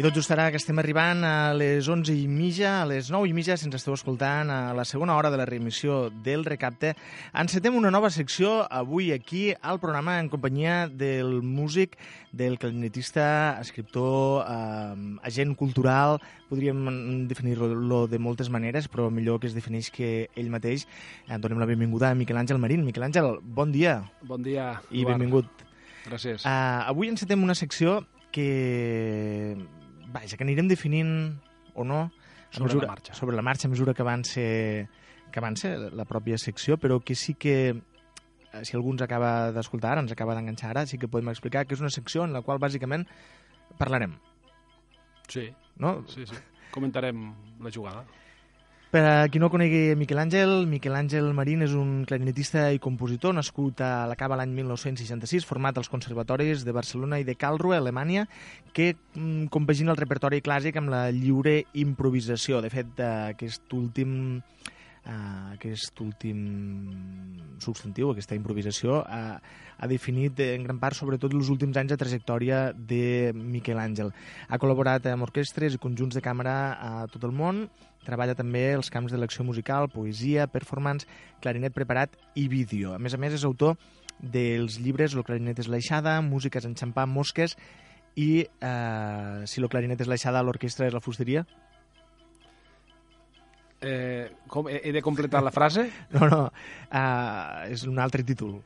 I tot just ara que estem arribant a les 11 i mitja, a les 9 i mitja, si ens esteu escoltant a la segona hora de la reemissió del Recapte, encetem una nova secció avui aquí al programa en companyia del músic, del clarinetista, escriptor, eh, agent cultural, podríem definir-lo de moltes maneres, però millor que es defineix que ell mateix. Eh, donem la benvinguda a Miquel Àngel Marín. Miquel Àngel, bon dia. Bon dia, I Eduard. benvingut. Gràcies. Uh, avui encetem una secció que, vaja, que anirem definint o no Sobre mesura, la marxa. sobre la marxa a mesura que avança, que avança la pròpia secció, però que sí que eh, si algú ens acaba d'escoltar ara, ens acaba d'enganxar ara, sí que podem explicar que és una secció en la qual bàsicament parlarem, Sí, no? sí, sí. Comentarem la jugada. Per a qui no conegui Miquel Àngel, Miquel Àngel Marín és un clarinetista i compositor nascut a la Cava l'any 1966, format als conservatoris de Barcelona i de Karlsruhe, Alemanya, que mm, compagina el repertori clàssic amb la lliure improvisació. De fet, aquest últim Uh, aquest últim substantiu, aquesta improvisació, uh, ha definit eh, en gran part sobretot els últims anys de trajectòria de Miquel Àngel. Ha col·laborat amb orquestres i conjunts de càmera a tot el món, treballa també els camps de l'acció musical, poesia, performance, clarinet preparat i vídeo. A més a més, és autor dels llibres Lo clarinet és l'aixada, Músiques en xampà, Mosques i eh, Si lo clarinet és l'aixada, l'orquestra és la fusteria. Eh, com, he, de completar la frase? No, no, eh, és un altre títol,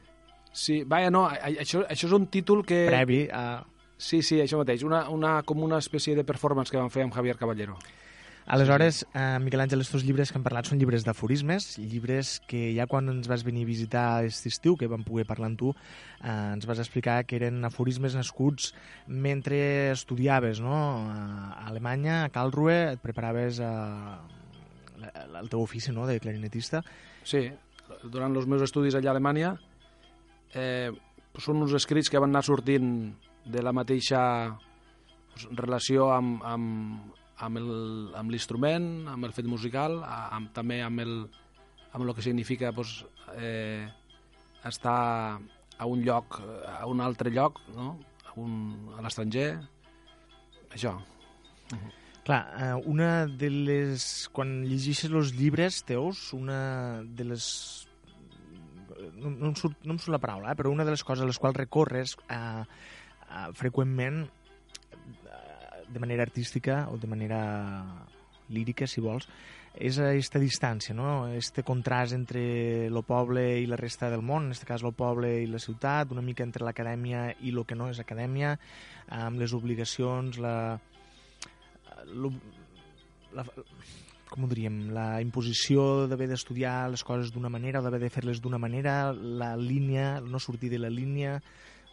Sí, vaja, no, això, això és un títol que... previ a... Sí, sí, això mateix, una, una, com una espècie de performance que van fer amb Javier Caballero. Aleshores, eh, Miquel Àngel, estos llibres que hem parlat són llibres d'aforismes, llibres que ja quan ens vas venir a visitar aquest estiu, que vam poder parlar amb tu, eh, ens vas explicar que eren aforismes nascuts mentre estudiaves no? a Alemanya, a Karlsruhe, et preparaves a, el teu ofici no? de clarinetista. Sí, durant els meus estudis allà a Alemanya eh, són uns escrits que van anar sortint de la mateixa pues, relació amb, amb, amb el- amb l'instrument, amb el fet musical, amb, també amb el, amb el que significa pues, eh, estar a un lloc, a un altre lloc, no? a, un, a l'estranger, això. Clar, eh, una de les... Quan llegeixes els llibres teus, una de les... No, no, em surt, no em surt la paraula, eh, però una de les coses a les quals recorres eh, eh, freqüentment eh, de manera artística o de manera lírica, si vols, és aquesta distància, no? este contrast entre el poble i la resta del món, en aquest cas el poble i la ciutat, una mica entre l'acadèmia i el que no és acadèmia, amb les obligacions, la, la, com ho diríem, la imposició d'haver d'estudiar les coses d'una manera o d'haver de fer-les d'una manera, la línia, no sortir de la línia,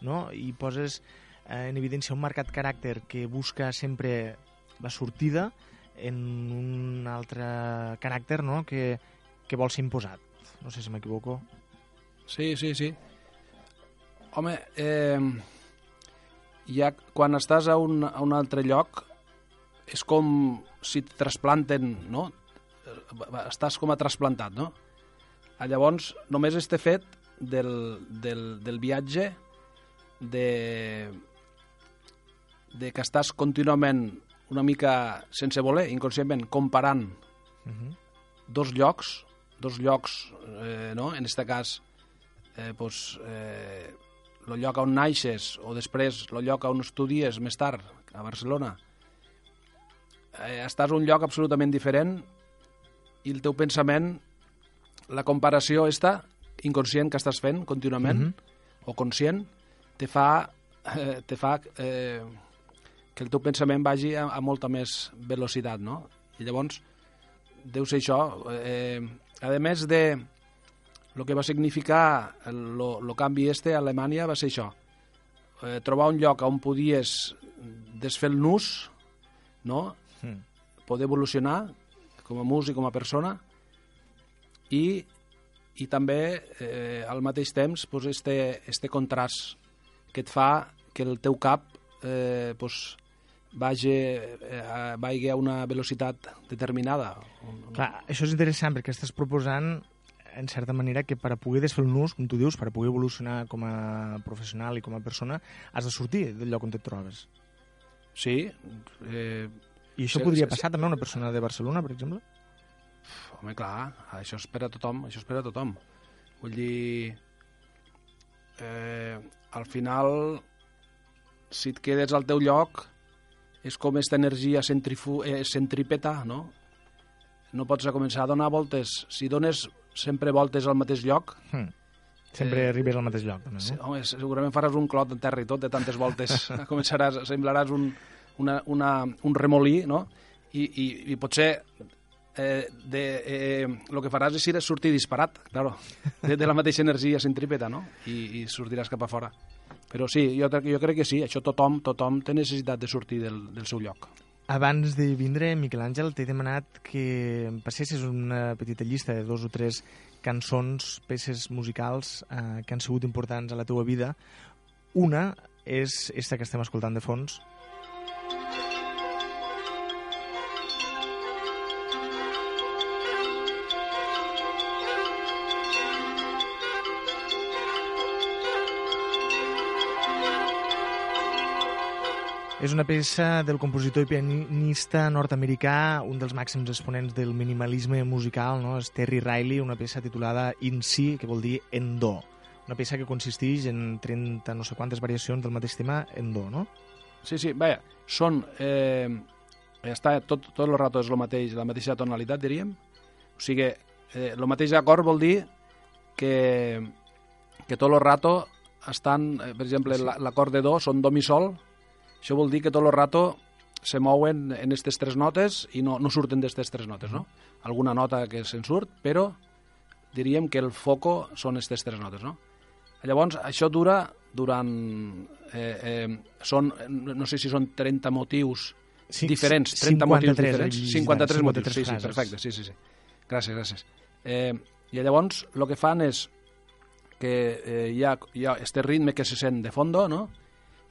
no? i poses eh, en evidència un marcat caràcter que busca sempre la sortida en un altre caràcter no? que, que vol ser imposat. No sé si m'equivoco. Sí, sí, sí. Home, eh, ja quan estàs a un, a un altre lloc és com si et trasplanten, no? Estàs com a trasplantat, no? Ah, Llavors, només este fet del, del, del viatge, de, de que estàs contínuament una mica sense voler, inconscientment, comparant Uh -huh. dos llocs, dos llocs, eh, no? en este cas, eh, pues, eh, el lloc on naixes o després el lloc on estudies més tard, a Barcelona, eh, estàs a un lloc absolutament diferent i el teu pensament, la comparació esta, inconscient que estàs fent contínuament, mm -hmm. o conscient, te fa, eh, te fa eh, que el teu pensament vagi a, a molta més velocitat, no? I llavors, deu ser això. Eh, a més de el que va significar el canvi este a Alemanya va ser això. Eh, trobar un lloc on podies desfer el nus, no? Mm. Poder evolucionar com a músic, com a persona, i, i també eh, al mateix temps pues, este, este contrast que et fa que el teu cap eh, pues, vagi, eh, vagi a una velocitat determinada. Clar, això és interessant perquè estàs proposant en certa manera que per a poder desfer el nus, com tu dius, per a poder evolucionar com a professional i com a persona, has de sortir del lloc on et trobes. Sí. Eh, I això sí, podria sí, passar sí. també a una persona de Barcelona, per exemple? Home, clar, això és per a tothom, això és per a tothom. Vull dir, eh, al final, si et quedes al teu lloc, és com aquesta energia centrifu eh, centripeta, no? No pots començar a donar voltes. Si dones sempre voltes al mateix lloc... Hmm. Sempre eh, arribes al mateix lloc, també, no? Sí, home, segurament faràs un clot en terra i tot, de tantes voltes. Començaràs, semblaràs un, una, una, un remolí, no? I, i, i potser eh, de, eh, el que faràs és sortir disparat, claro, de, de la mateixa energia centrípeta, no? I, i sortiràs cap a fora. Però sí, jo, jo crec que sí, això tothom, tothom té necessitat de sortir del, del seu lloc. Abans de vindre, Miquel Àngel, t'he demanat que passessis una petita llista de dos o tres cançons, peces musicals eh, que han sigut importants a la teua vida. Una és esta que estem escoltant de fons, És una peça del compositor i pianista nord-americà, un dels màxims exponents del minimalisme musical, no? és Terry Riley, una peça titulada In Si, que vol dir en do. Una peça que consisteix en 30 no sé quantes variacions del mateix tema en do, no? Sí, sí, vaja, són... Eh, està tot, tot el rato és el mateix, la mateixa tonalitat, diríem. O sigui, eh, el mateix acord vol dir que, que tot el rato estan, eh, per exemple, sí. l'acord de do són do mi sol, això vol dir que tot el rato se mouen en aquestes tres notes i no, no surten d'aquestes tres notes, no? Alguna nota que se'n surt, però diríem que el foco són aquestes tres notes, no? Llavors, això dura durant... Eh, eh, són, no sé si són 30 motius sí, diferents, 30 motius diferents. 53, 53 motius, sí, sí, perfecte, sí, sí, sí. Gràcies, gràcies. Eh, I llavors, el que fan és que eh, hi ha, hi ha este ritme que se sent de fondo, no?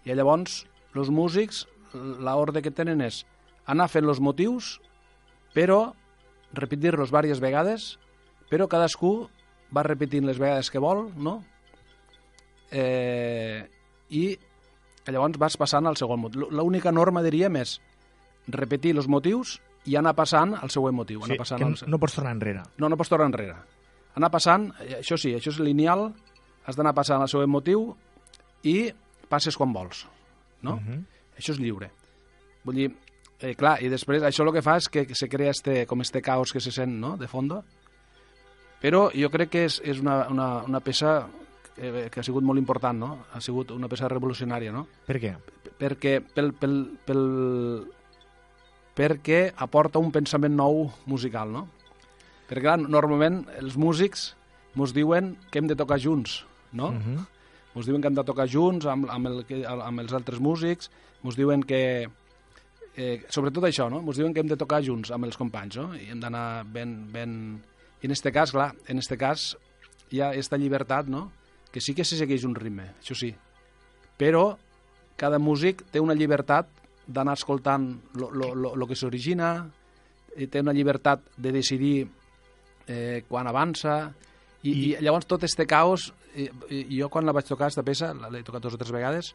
I llavors els músics, l'ordre que tenen és anar fent els motius, però repetir-los diverses vegades, però cadascú va repetint les vegades que vol, no? Eh, I llavors vas passant al segon motiu. L'única norma, diríem, és repetir els motius i anar passant al següent motiu. Sí, anar passant que al... no pots tornar enrere. No, no pots tornar enrere. Anar passant, eh, això sí, això és lineal, has d'anar passant al següent motiu i passes quan vols no? Uh -huh. Això és lliure. Vull dir, eh, clar, i després això el que fa és que se crea este, com este caos que se sent, no?, de fondo. Però jo crec que és, és una, una, una peça que, que ha sigut molt important, no? Ha sigut una peça revolucionària, no? Per què? Perquè, pel, pel, pel, perquè aporta un pensament nou musical, no? Perquè, clar, normalment els músics ens diuen que hem de tocar junts, no? Uh -huh ens diuen que hem de tocar junts amb, amb, el, amb els altres músics, ens diuen que... Eh, sobretot això, no? Ens diuen que hem de tocar junts amb els companys, no? I hem d'anar ben, ben... I en este cas, clar, en este cas hi ha aquesta llibertat, no? Que sí que se segueix un ritme, això sí. Però cada músic té una llibertat d'anar escoltant el que s'origina, té una llibertat de decidir eh, quan avança, i, I, i llavors tot este caos, i, i, jo quan la vaig tocar, aquesta peça, l'he tocat dues o tres vegades,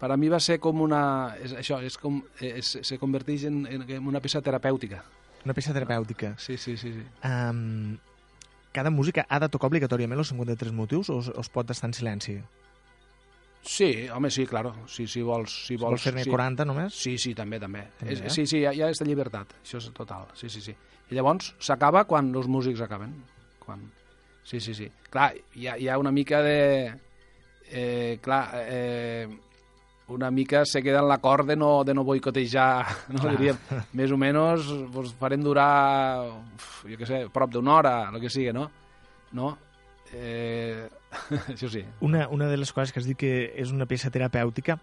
per a mi va ser com una... És, això, és com, és, se converteix en, en una peça terapèutica. Una peça terapèutica. Sí, sí, sí. sí. Um, cada música ha de tocar obligatòriament els 53 motius o, o es pot estar en silenci? Sí, home, sí, claro. Sí, si vols... Si Si vols vols fer-ne sí. 40 només? Sí, sí, també, també. També, és, eh? sí, sí, hi ha, hi ha aquesta llibertat, això és total, sí, sí, sí. I llavors s'acaba quan els músics acaben. Quan... Sí, sí, sí. Clar, hi ha, hi ha una mica de... Eh, clar, eh, una mica se queda en l'acord de no, de no boicotejar, no Clar. diríem, més o menys pues, farem durar, uf, jo què sé, prop d'una hora, el que sigui, no? No? Eh, això sí. Una, una de les coses que has dit que és una peça terapèutica,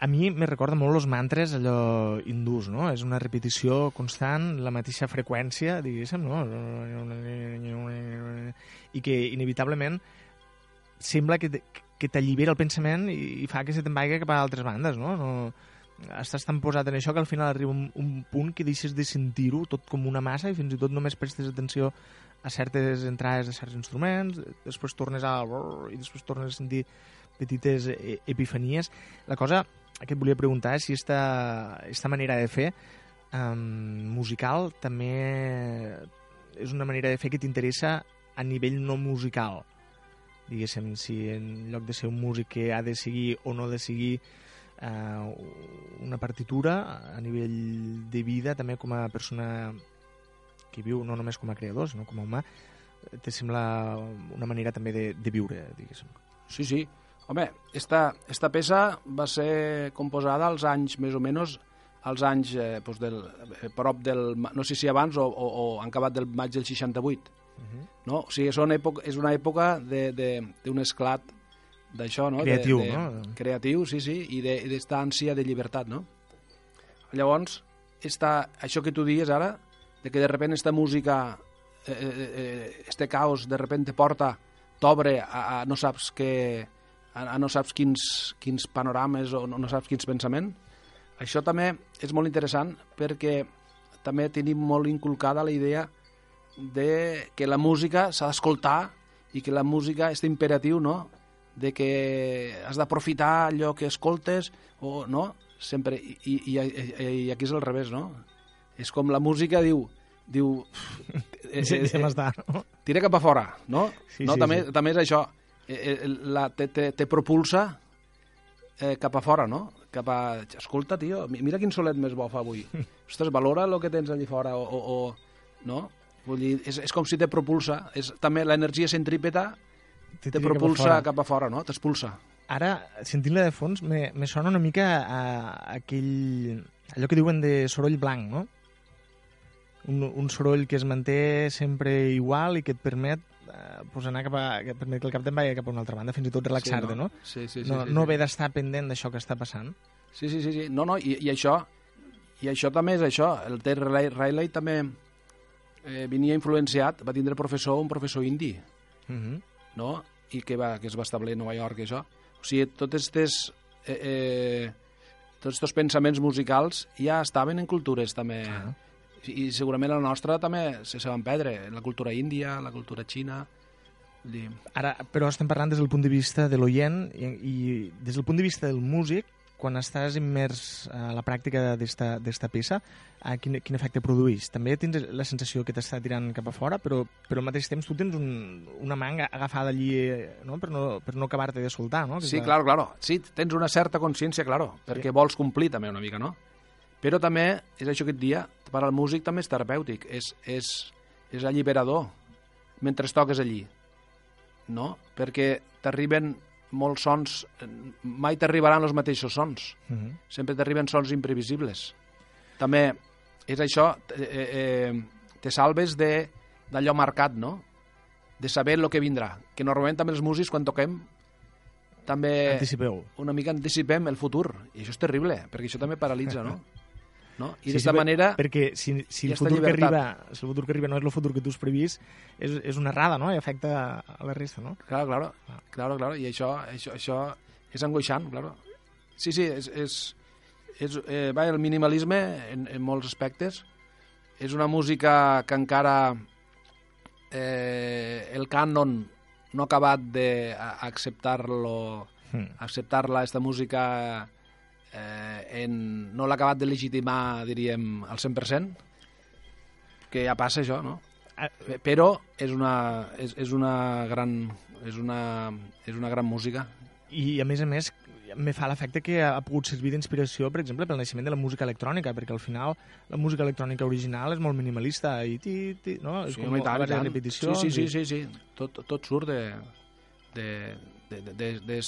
a mi me recorda molt els mantres allò hindús, no? És una repetició constant, la mateixa freqüència, diguéssim, no? I que inevitablement sembla que, que t'allibera el pensament i, i fa que se te'n vagi cap a altres bandes, no? no estàs tan posat en això que al final arriba un, un punt que deixes de sentir-ho tot com una massa i fins i tot només prestes atenció a certes entrades de certs instruments, després tornes a... i després tornes a sentir petites eh, epifanies. La cosa que et volia preguntar és si esta, esta manera de fer um, musical també és una manera de fer que t'interessa a nivell no musical. Diguéssim, si en lloc de ser un músic que ha de seguir o no de seguir eh, una partitura a nivell de vida, també com a persona que viu no només com a creador, sinó com a humà, te sembla una manera també de, de viure, diguéssim. Sí, sí. Home, esta, esta peça va ser composada als anys, més o menys, als anys eh, doncs del, eh, prop del... No sé si abans o, o, o han acabat del maig del 68. Uh -huh. No? O sigui, són època, és una època de- de- d'un esclat d'això, no? Creatiu, de, de, no? Creatiu, sí, sí, i de- i d'esta ànsia de llibertat, no? Llavors, esta, això que tu dies ara, de que de repente esta música, eh, eh, eh, este caos, de repente porta, t'obre a, a no saps què, no saps quins, quins panorames o no, no saps quins pensaments, això també és molt interessant perquè també tenim molt inculcada la idea de que la música s'ha d'escoltar i que la música és imperatiu, no?, de que has d'aprofitar allò que escoltes, o no? Sempre, i, i, i, i aquí és al revés, no? És com la música diu, diu eh, eh, eh, tira cap a fora, no? Sí, no sí, també, sí. també és això, eh, eh, la, te, te, te propulsa eh, cap a fora, no? Cap a... Escolta, tio, mi- mira quin solet més bo fa avui. Ostres, valora el que tens allà fora, o... o, o no? Vull dir, és, és com si te propulsa. És, també l'energia centrípeta Te te tira cap a propulsa cap a fora, no? T'expulsa. Ara, sentint-la de fons, me, me sona una mica a aquell... allò que diuen de soroll blanc, no? Un, un soroll que es manté sempre igual i que et permet eh, pues anar cap a, que el cap vagi cap a una altra banda, fins i tot relaxar-te, no? Sí, sí, sí. no, sí, no sí. haver d'estar pendent d'això que està passant. Sí, sí, sí, sí. No, no, i, i això i això també és això. El Ted Riley, també eh, venia influenciat, va tindre professor, un professor indi, Uh -huh. no? I que, va, que es va establir a Nova York, això. O sigui, totes aquestes... Eh, eh, tots aquests pensaments musicals ja estaven en cultures també Ah. I, i segurament la nostra també se, van perdre la cultura índia, la cultura xina dir, Ara, però estem parlant des del punt de vista de l'oient i, i des del punt de vista del músic, quan estàs immers a la pràctica d'esta peça, a quin, quin efecte produeix? També tens la sensació que t'està tirant cap a fora, però, però al mateix temps tu tens un, una manga agafada allí eh, no? per no, per no acabar-te de soltar, no? Que Sí, la- claro, claro. Sí, tens una certa consciència, claro, perquè vols complir també una mica, no? Però també, és això que et dia, per al músic també és terapèutic, és, és, és alliberador mentre toques allí, no? Perquè t'arriben molts sons, eh, mai t'arribaran els mateixos sons, Mhm. sempre t'arriben sons imprevisibles. També és això, eh, eh, te salves de d'allò marcat, no? De saber el que vindrà. Que normalment també els músics, quan toquem, també Anticipeu. una mica anticipem el futur. I això és terrible, perquè això també paralitza, no? no? I Sí, d'esta sí, manera... Perquè si, si, el futur que arriba, si el futur que arriba no és el futur que tu has previst, és, és una errada, no? I afecta a la resta, no? Claro, claro, Ah. claro, claro. I això, això, això és angoixant, claro. Sí, sí, és... és, és eh, va, el minimalisme, en, en molts aspectes, és una música que encara eh, el cànon no ha acabat d'acceptar-lo Hmm. acceptar-la, esta música eh, en, no l'ha acabat de legitimar, diríem, al 100%, que ja passa això, no? Ah, Pe- Però és una, és, és una gran és una, és una gran música. I, a més a més, me fa l'efecte que ha pogut servir d'inspiració, per exemple, pel naixement de la música electrònica, perquè al final la música electrònica original és molt minimalista i ti, ti, no? és Sí, com tant, tant. repeticions. Sí, sí, sí, sí, sí. Tot, tot surt de de de, de, de,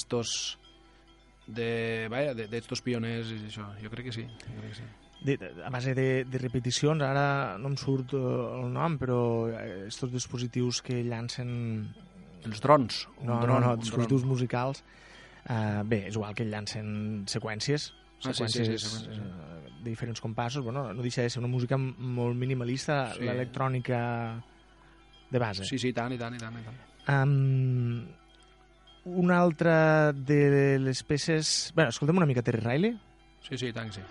de, vaya, de, d'estos pioners i això. Jo crec que sí. Jo crec que sí. de, de- a base de, de repeticions, ara no em surt eh, el nom, però aquests dispositius que llancen... Els drons. un No, dron, no, no, un dispositius dron. musicals. Uh, bé, és igual que llancen seqüències, Ah, sí, sí, sí, seqüències seqüències, sí. eh, de diferents compassos. Bueno, no deixa de ser una música molt minimalista, Sí. l'electrònica de base. Sí, sí, tant, i tant, i tant. I tant. Um, una altra de les peces... Bé, escoltem una mica Terry Riley. Sí, sí, tant que sí.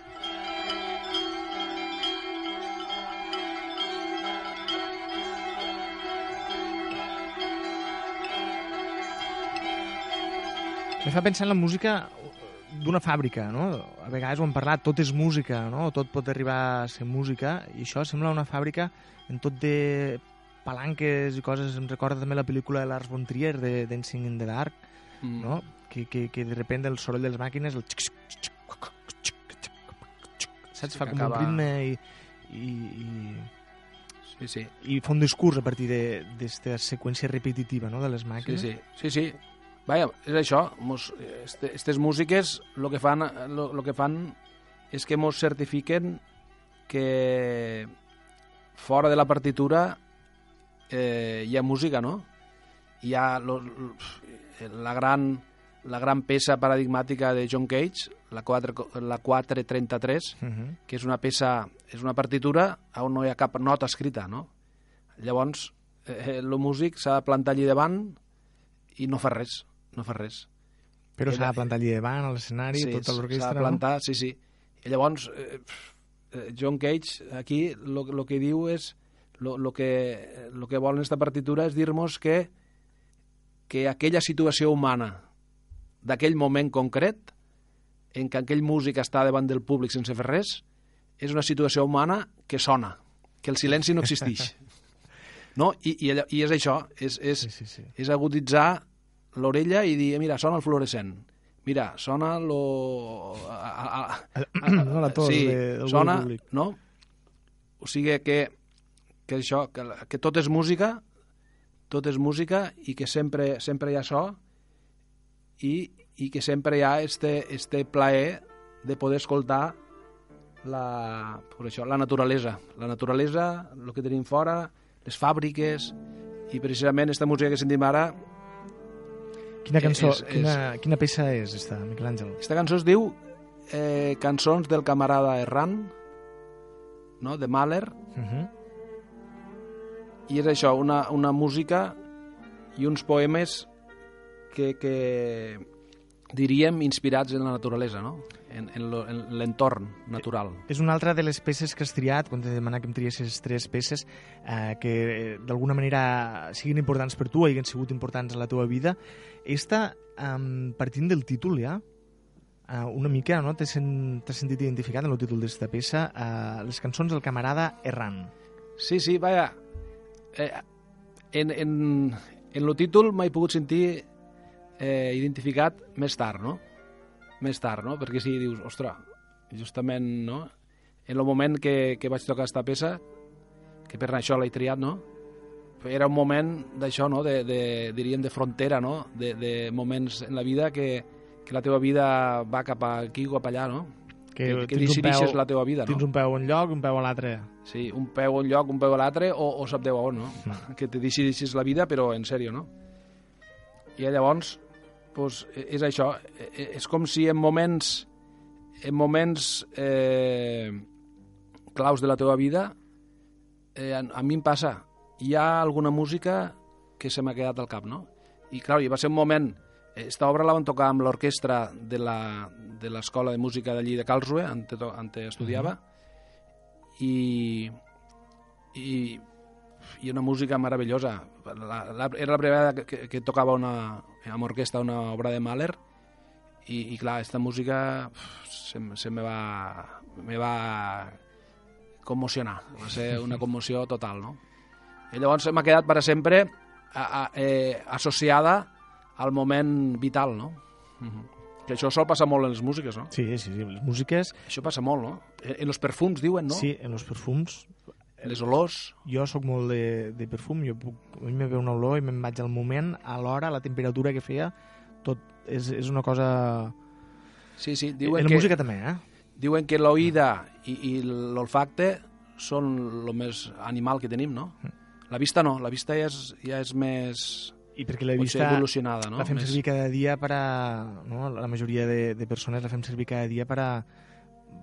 Me fa pensar en la música d'una fàbrica, no? A vegades ho hem parlat, tot és música, no? Tot pot arribar a ser música, i això sembla una fàbrica en tot de palanques i coses. Em recorda també la pel·lícula de Lars von Trier, de Dancing in the Dark, Mm. no? Que, que, que de repente el soroll de les màquines, el xic, xic, xic, saps? Sí, Fa com acaba- un ritme i, i, i, Sí, sí. i fa un discurs a partir d'aquesta seqüència repetitiva no? de les Sí, màquines. sí, sí, sí. Vaja, és això, mos, aquestes músiques lo que fan, lo, lo que fan és que mos certifiquen que fora de la partitura eh, hi ha música, no? Hi ha lo, lo- la, gran, la gran peça paradigmàtica de John Cage, la, 4, la 433, Uh -huh. que és una peça, és una partitura on no hi ha cap nota escrita, no? Llavors, eh, el músic s'ha de plantar allí davant i no fa res, no fa res. Però s'ha de plantar allí davant, a l'escenari, sí, tota l'orquestra, S'ha de plantar, sí, sí. I llavors, eh, eh, John Cage, aquí, el que diu és, el que, lo que vol en esta partitura és dir-nos que, que aquella situació humana d'aquell moment concret, en què aquell músic està davant del públic sense fer res, és una situació humana que sona, que el silenci no existeix. No? I, i, allò- I és això, és, és? Sí, sí, sí. és aguditzar l'orella i dir, mira, sona el fluorescent. Mira, sona lo... A, a, a, No, la tos sí, de- del sona, públic. no? O sigui que, que això, que, que tot és música, tot és música i que sempre, sempre hi ha so i, i que sempre hi ha este, este plaer de poder escoltar la, per això, la naturalesa. La naturalesa, el que tenim fora, les fàbriques, i precisament esta música que sentim ara, Quina cançó, és- és- quina, quina peça és esta, Miquel Àngel? esta cançó es diu eh, Cançons del camarada errant, no? de Mahler, Uh -huh. I és això, una, una música i uns poemes que, que diríem inspirats en la naturalesa, no? en, en l'entorn natural. És una altra de les peces que has triat, quan t'he demanat que em triessis tres peces, eh, que eh, d'alguna manera siguin importants per tu o hagin sigut importants en la teva vida. Esta, eh, partint del títol ja, eh, una mica, no? T'has sen, t'has sentit identificat en el títol d'esta peça, eh, les cançons del camarada errant. Sí, sí, vaja, eh, en, en, en el títol m'he pogut sentir eh, identificat més tard, no? Més tard, no? Perquè si dius, ostres, justament, no? En el moment que, que vaig tocar esta peça, que per això l'he triat, no? Era un moment d'això, no? De, de, diríem, de frontera, no? De, de moments en la vida que, que la teva vida va cap aquí o cap allà, no? Que, que, que tens un decidixes la teva vida, Tens no? un peu a un lloc, un peu a l'altre. Sí, un peu a un lloc, un peu a l'altre, o, o sap Déu on, no? Que te decideixis la vida, però en sèrio, no? I llavors, pues, és això, eh, és com si en moments, en moments eh, claus de la teva vida, eh, a, a mi em passa, hi ha alguna música que se m'ha quedat al cap, no? I, clar, i va ser un moment... Esta obra la van tocar amb l'orquestra de la- de l'Escola de Música d'allí de Karlsruhe, on, te on te estudiava, i, i, i una música meravellosa. La, la, era la primera vegada que, que tocava una, amb orquestra una obra de Mahler i, i clar, esta música se, se me va, me va commocionar, va ser una commoció total, no? I llavors m'ha quedat per sempre a, a, eh, associada al moment vital, no? Uh -huh. Que això sol passar molt en les músiques, no? Sí, sí, sí, les músiques... Això passa molt, no? En en els perfums, diuen, no? Sí, en els perfums. Les olors. Jo sóc molt de, de perfum, jo puc, a mi me ve una olor i me'n vaig al moment, a l'hora, a la temperatura que feia, tot és, és una cosa... Sí, sí, en diuen la que, música també, eh? diuen que l'oïda i, i l'olfacte són el més animal que tenim, no? La vista no, la vista ja és, ja és més... I perquè la vista evolucionada, no? la fem Més- servir cada dia per a... No? La majoria de, de persones la fem servir cada dia per a...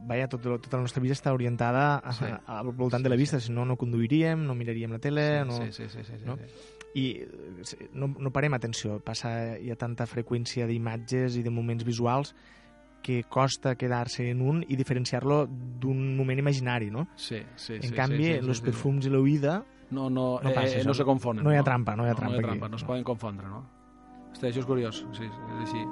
Vaja, tot, tota la nostra vida està orientada a, Sí. a, al voltant de la vista, si no, no conduiríem, no miraríem la tele, no... Sí, sí, sí, sí, sí, no? sí. i eh, sí, no, no parem atenció, passa, hi ha tanta freqüència d'imatges i de moments visuals que costa quedar-se en un i diferenciar-lo d'un moment imaginari, no? Sí, sí, en sí, canvi, sí, sí, en els sí, perfums i l'oïda No, no, no eh, això. no se confonen. no hi ha trampa, no hi ha no, trampa no, hi ha aquí. trampa, no es No. poden confondre, no? Hosti, això és curiós, sí, és així.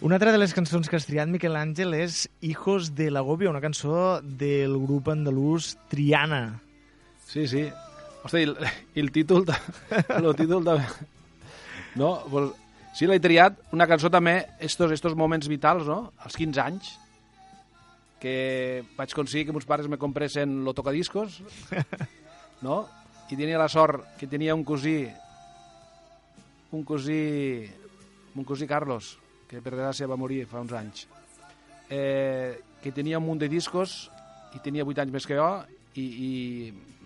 Una altra de les cançons que has triat, Miquel Àngel, és Hijos de l'Agobio, una cançó del grup andalús Triana. Sí, sí. Hosti, el, el títol... El títol també... No? Pues, sí, l'he triat. Una cançó també, estos, estos moments vitals, no? Als 15 anys, que vaig aconseguir que meus pares me compressen lo tocadiscos, no? I tenia la sort que tenia un cosí, un cosí, un cosí Carlos, que per desgràcia va morir fa uns anys, eh, que tenia un munt de discos i tenia 8 anys més que jo i, i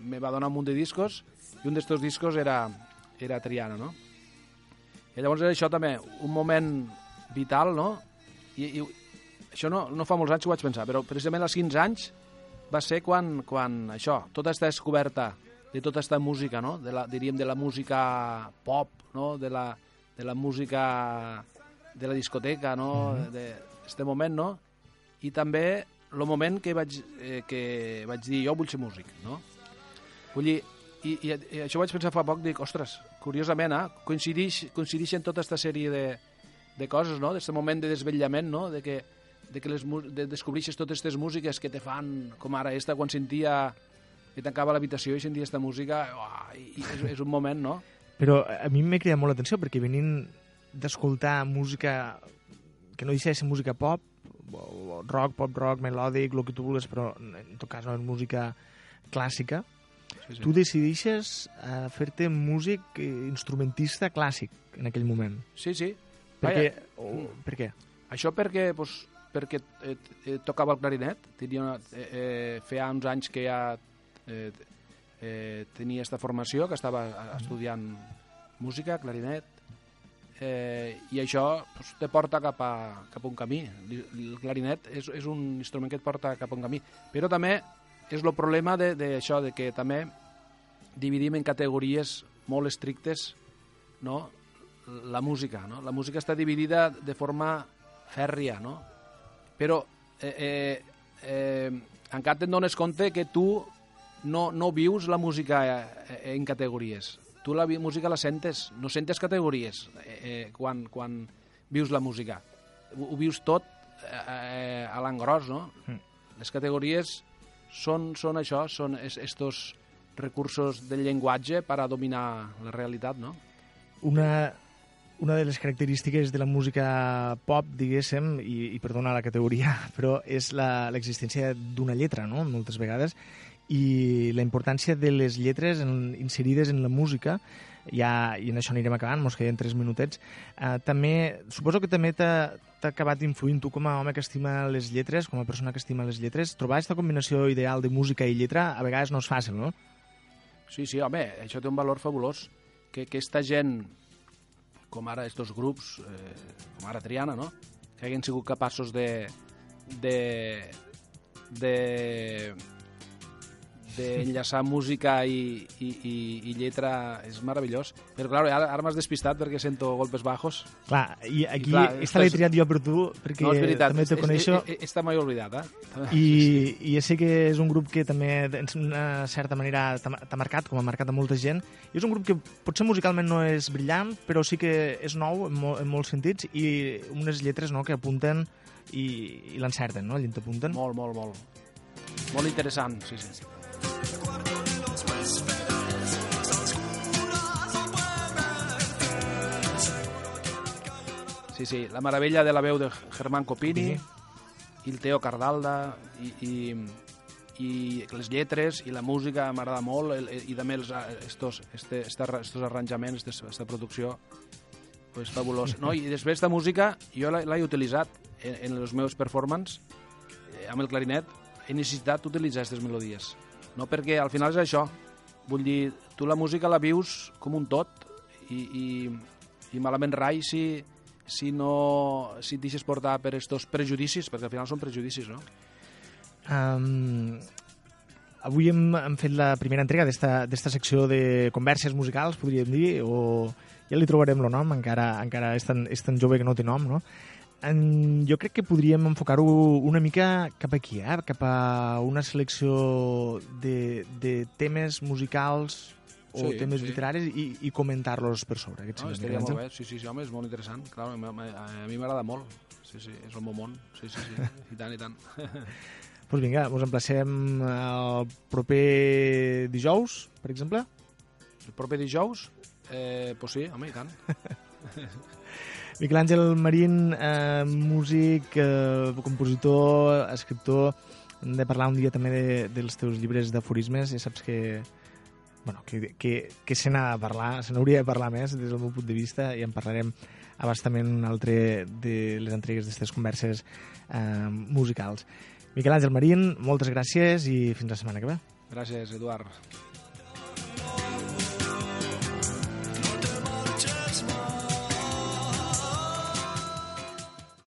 me va donar un munt de discos i un d'estos discos era, era Triana, no? I llavors era això també, un moment vital, no? I, i això no, no fa molts anys que ho vaig pensar, però precisament als 15 anys va ser quan, quan això, tota aquesta descoberta de tota aquesta música, no? De la, diríem de la música pop, no? De la, de la música de la discoteca, no? de este moment, no? I també el moment que vaig, eh, que vaig dir jo vull ser músic, no? Vull dir, i, i, i això vaig pensar fa poc, dic, ostres, curiosament, eh? coincidix, coincidixen tota aquesta sèrie de, de coses, no? D'aquest moment de desvetllament, no? De que, de que les, de descobreixes totes aquestes músiques que te fan, com ara esta, quan sentia que tancava l'habitació i sentia aquesta música, uah, i, i és, és un moment, no? Però a mi m'he cridat molt l'atenció perquè venint d'escoltar música que no deixa de ser música pop, rock, pop rock, melòdic, el que tu vulguis, però en tot cas no és música clàssica, Sí, sí. tu decideixes eh, fer-te músic eh, instrumentista clàssic en aquell moment. sí, sí. Perquè, o, per què? Això perquè, pues, perquè eh, eh, tocava el clarinet, tenia una, eh, eh, feia uns anys que ja eh, eh, tenia aquesta formació, que estava eh, estudiant música, clarinet, eh, i això pues, te porta cap a, cap a un camí. El clarinet és, és un instrument que et porta cap a un camí. Però també és el problema d'això, de, d'això, de que també dividim en categories molt estrictes no? la música. No? La música està dividida de forma fèrria, no? Però eh, eh, eh, encara te'n dones compte que tu no, no vius la música eh, en categories. Tu la música la sentes, no sentes categories eh, eh, quan, quan vius la música. Ho, ho vius tot eh, eh, a l'engròs, no? Mm. Les categories són, són això, són es, estos recursos del llenguatge per a dominar la realitat, no? Una, una de les característiques de la música pop, diguéssim, i, i perdona la categoria, però és la- l'existència d'una lletra, no?, moltes vegades, i la importància de les lletres en, inserides en la música, ja, i en això anirem acabant, mos queden tres minutets, eh, també, suposo que també t'ha acabat influint tu com a home que estima les lletres, com a persona que estima les lletres, trobar aquesta combinació ideal de música i lletra a vegades no és fàcil, no? Sí, sí, home, això té un valor fabulós. Que aquesta gent, com ara estos grups, eh, com ara Triana, no? que hagin sigut capaços de, de, de, d'enllaçar música i, i, i, i lletra és meravellós. Però, clar, ara, ara m'has despistat perquè sento golpes bajos. Clar, i aquí I, clar, esta l'he triat jo per tu, perquè no, és veritat, també te coneixo. Està mai oblidat, eh? I, I ja sé que és un grup que també, d'una certa manera, t'ha marcat, com ha marcat a molta gent. I és un grup que potser musicalment no és brillant, però sí que és nou en, mol, en molts sentits i unes lletres no, que apunten i, i l'encerten, no? Allí t'apunten. Molt, molt, molt. Molt interessant, sí, sí. Sí, sí, la meravella de la veu de Germán Copini, i el Teo Cardalda, i, i, i les lletres i la música m'agrada molt, el, i també els, estos, este, este, estos arranjaments, aquesta producció, pues, fabulós. No? I després de música jo l'he utilitzat en, en els meus performances eh, amb el clarinet, he necessitat utilitzar aquestes melodies. No perquè al final és això. Vull dir, tu la música la vius com un tot i, i, i malament rai si, si no si et deixes portar per estos prejudicis, perquè al final són prejudicis, no? Um, avui hem, hem fet la primera entrega d'esta secció de converses musicals, podríem dir, o ja li trobarem el nom, encara, encara és, tan, és tan jove que no té nom, no? En, jo crec que podríem enfocar-ho una mica cap aquí, eh? cap a una selecció de, de temes musicals o sí, temes sí. literaris i, i comentar-los per sobre. No, estaria molt bé, sí, sí, sí, home, és molt interessant. Clar, a, a mi m'agrada molt. Sí, sí, és el meu món. Sí, sí, sí, i tant, i tant. Doncs pues vinga, ens emplacem el proper dijous, per exemple? El proper dijous? Eh, pues sí, home, i tant. Miquel Àngel Marín, eh, músic, eh, compositor, escriptor, hem de parlar un dia també de, dels teus llibres d'aforismes, ja saps que, bueno, que, que, que se n'ha de parlar, se n'hauria de parlar més des del meu punt de vista i en parlarem abastament un altre de les entregues d'aquestes converses eh, musicals. Miquel Àngel Marín, moltes gràcies i fins la setmana que ve. Gràcies, Eduard.